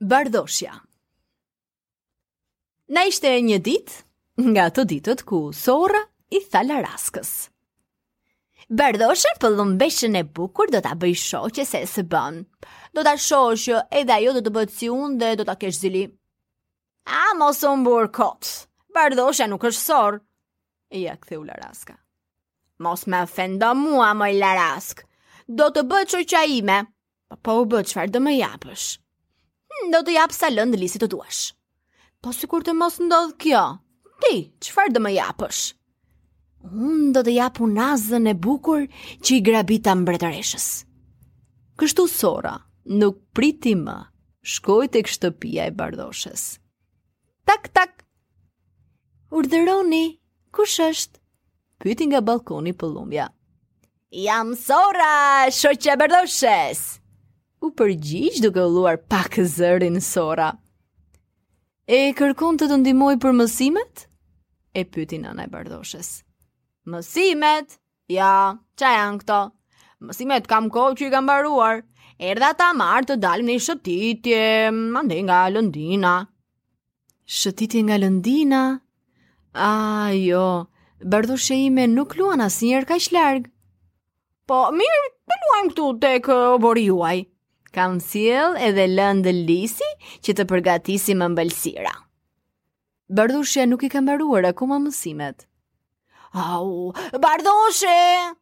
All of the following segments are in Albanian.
Bardhoshja Na ishte një ditë nga ato ditët kur sorra i tha laraskës. Bardhoshën pëllumbeshën e bukur do ta bëj shoqe se s'bën. Do ta shohësh edhe ajo do të bëhet si unë dhe do ta kesh zili. A mos u mburr kot. Bardhoshja nuk është sorrë. Ia ktheu Laraska. Mos më ofendo mua, moj Laraskë. Do të bëhet shoqja ime. Po, po u bë, çfarë do më japësh? Hm, do të jap sa lënde lisi të duash. Po sikur të mos ndodh kjo. Ti, çfarë do më japësh? Unë do të jap unazën e bukur që i grabita mbretëreshës. Kështu sorra, nuk priti më, shkoi tek shtëpia e bardhoshes. Tak, tak! Urdhëroni, kush është? Pyeti nga ballkoni pëllumbja. Jam sorra, shoqja e bardhoshes! U përgjigj duke holluar pak zërin sorra. E kërkon të të ndihmojë për mësimet? E pyeti nëna e bardhoshes. Mësimet? Ja, ça janë këto? Mësimet kam kohë që i kam mbaruar. Erdha ta marr të dalim një shëtitje andej nga Lëndina. Shëtitje nga Lëndina? A, jo, bardhoshja ime nuk luan asnjëherë kaq larg. Po, mirë, të luajmë këtu tek oborri juaj. Kam sjellë edhe lënde lisi që të përgatisim ëmbëlsira. Bardhoshja nuk i ka mbaruar akoma mësimet. Ou, Bardhoshe!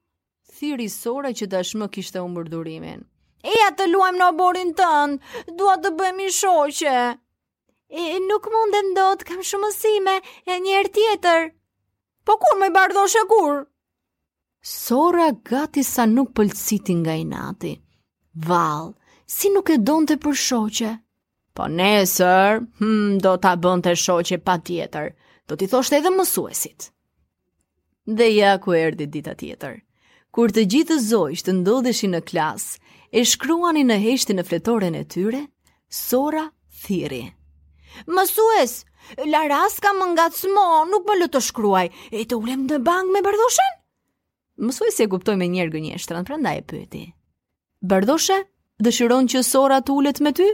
Thirri sorra që tashmë kishte humbur durimin. Eja të luajmë në oborrin tënd, dua të bëhemi shoqe. E, nuk mundem dot, kam shumë mësime, e një herë tjetër. Po kur moj Bardhoshe, kur? Sorra gati sa nuk plasi nga inati. Vallë, si nuk e donte për shoqe. Po nesër, hmm, do ta bënte shoqe patjetër. Do t'i thoshte edhe mësuesit. Dhe ja ku erdhi dita tjetër. Kur të gjithë zogjtë ndodheshin në klasë, e shkruanin në heshtje në fletoren e tyre, Sorra thirri. Mësues, laraska më ngacmon, nuk më lë të shkruaj, a të ulem në bankë me bardhoshen? Mësuesi e kuptoi menjëherë gënjeshtrën, prandaj e pyeti. Bardhoshe, dëshiron që Sorra të ulet me ty?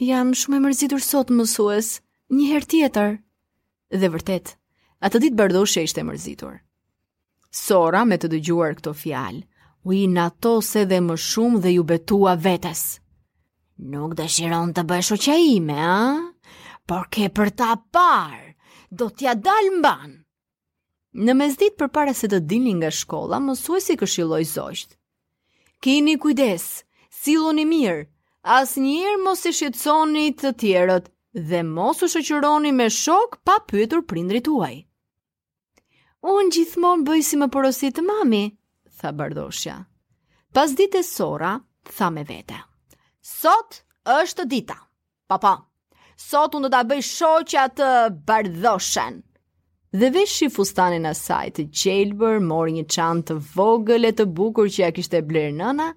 Jam shumë e mërzitur sot, mësues, një herë tjetër. Dhe vërtet, atë ditë Bardhoshja ishte e mërzitur. Sorra me të dëgjuar këto fjalë, u inatos edhe më shumë dhe iu betua vetes. Nuk dëshiron të bëhesh shoqja ime, a? Por ke për ta parë, do t'ia dal mbanë. Në mesditë përpara se të dilnin nga shkolla, mësuesi këshilloi zogjtë. Kini kujdes, silluni mirë, asnjëherë mos i shqetësoni të tjerët dhe mos u shoqëroni me shokë pa pyetur prindërit tuaj. Unë gjithmonë bëj si më porosit mami, tha Bardhoshja. Pasdite Sorra, tha me vete. Sot është dita. Pa pa. Sot unë do ta bëj shoqe Bardhoshen. Dhe veshi fustanin e saj të gjelbër, mori një çantë të vogël e të bukur që ia kishte blerë nëna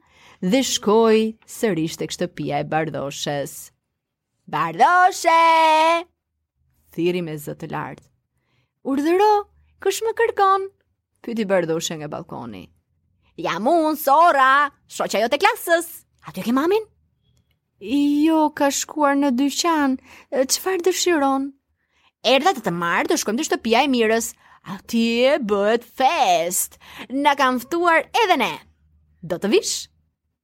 dhe shkoi sërish tek shtëpia e Bardhoshes. Bardhoshe! Thirri me zë të lartë. Urdhëro, kush më kërkon? Pyeti Bardhoshja nga ballkoni. Jam unë, Sorra, shoqja jote e klasës. Aty e ke mamin? Jo, ka shkuar në dyqan. Çfarë dëshiron? Erdha të të marr, do shkojmë te shtëpia e Mirës. Atje bëhet festë. Na kanë ftuar edhe ne. Do të vish?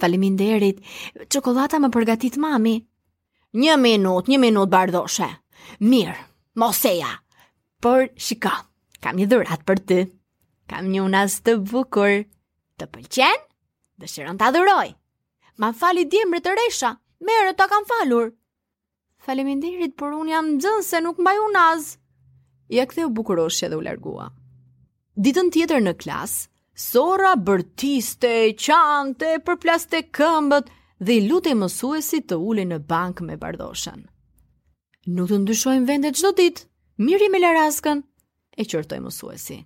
Faleminderit, çokollata më përgatit mami. Një minutë, një minutë Bardhoshe. Mirë, mos eja. Por shiko, kam një dhuratë për ty. Kam një unazë të bukur. Të pëlqen? Dëshiron ta dhuroj. Ma fali dje mbretëresha. Merre, ta kam falur. Faleminderit, por unë jam nxënëse, nuk mbaj unazë. Ia ktheu bukuroshja dhe u largua. Ditën tjetër në klasë, Sorra bërtiste, qante, përplaste këmbët dhe i lutej mësuesit të ulej në bankë me Bardhoshen. Nuk do ndryshojmë vendet çdo ditë, rri me laraskën, e qortoi mësuesi.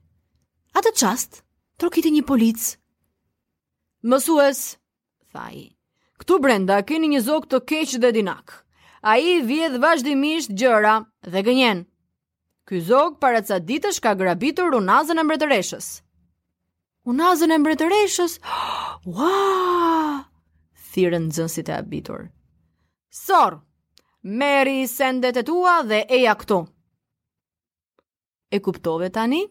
Atë çast, trokiti një polic. Mësues, tha ai. Këtu brenda keni një zog të keq dhe dinak. Ai vjedh vazhdimisht gjëra dhe gënjen. Ky zog para ca ditësh ka grabitur unazën e mbretëreshës. Unazën e mbretëreshës? Ua! Thirrën nxënësit e habitur. Sorrë, merri sendet e tua dhe eja këtu. E kuptove tani?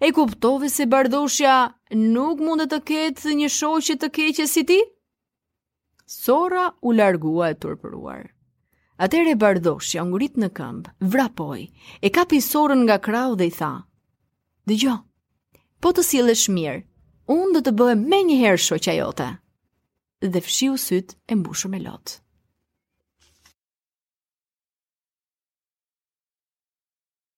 E kuptove se Bardhoshja nuk mund të ketë një shoqe të keqe si ti? Sorra u largua e turpëruar. Atëherë Bardhoshja u ngrit në këmbë, vrapoi, e kapi Sorrën nga krahu dhe i tha: "Dëgjo, po të sillesh mirë, unë do të bëhem menjëherë shoqja jote." Dhe fshiu sytë e mbushur me lot.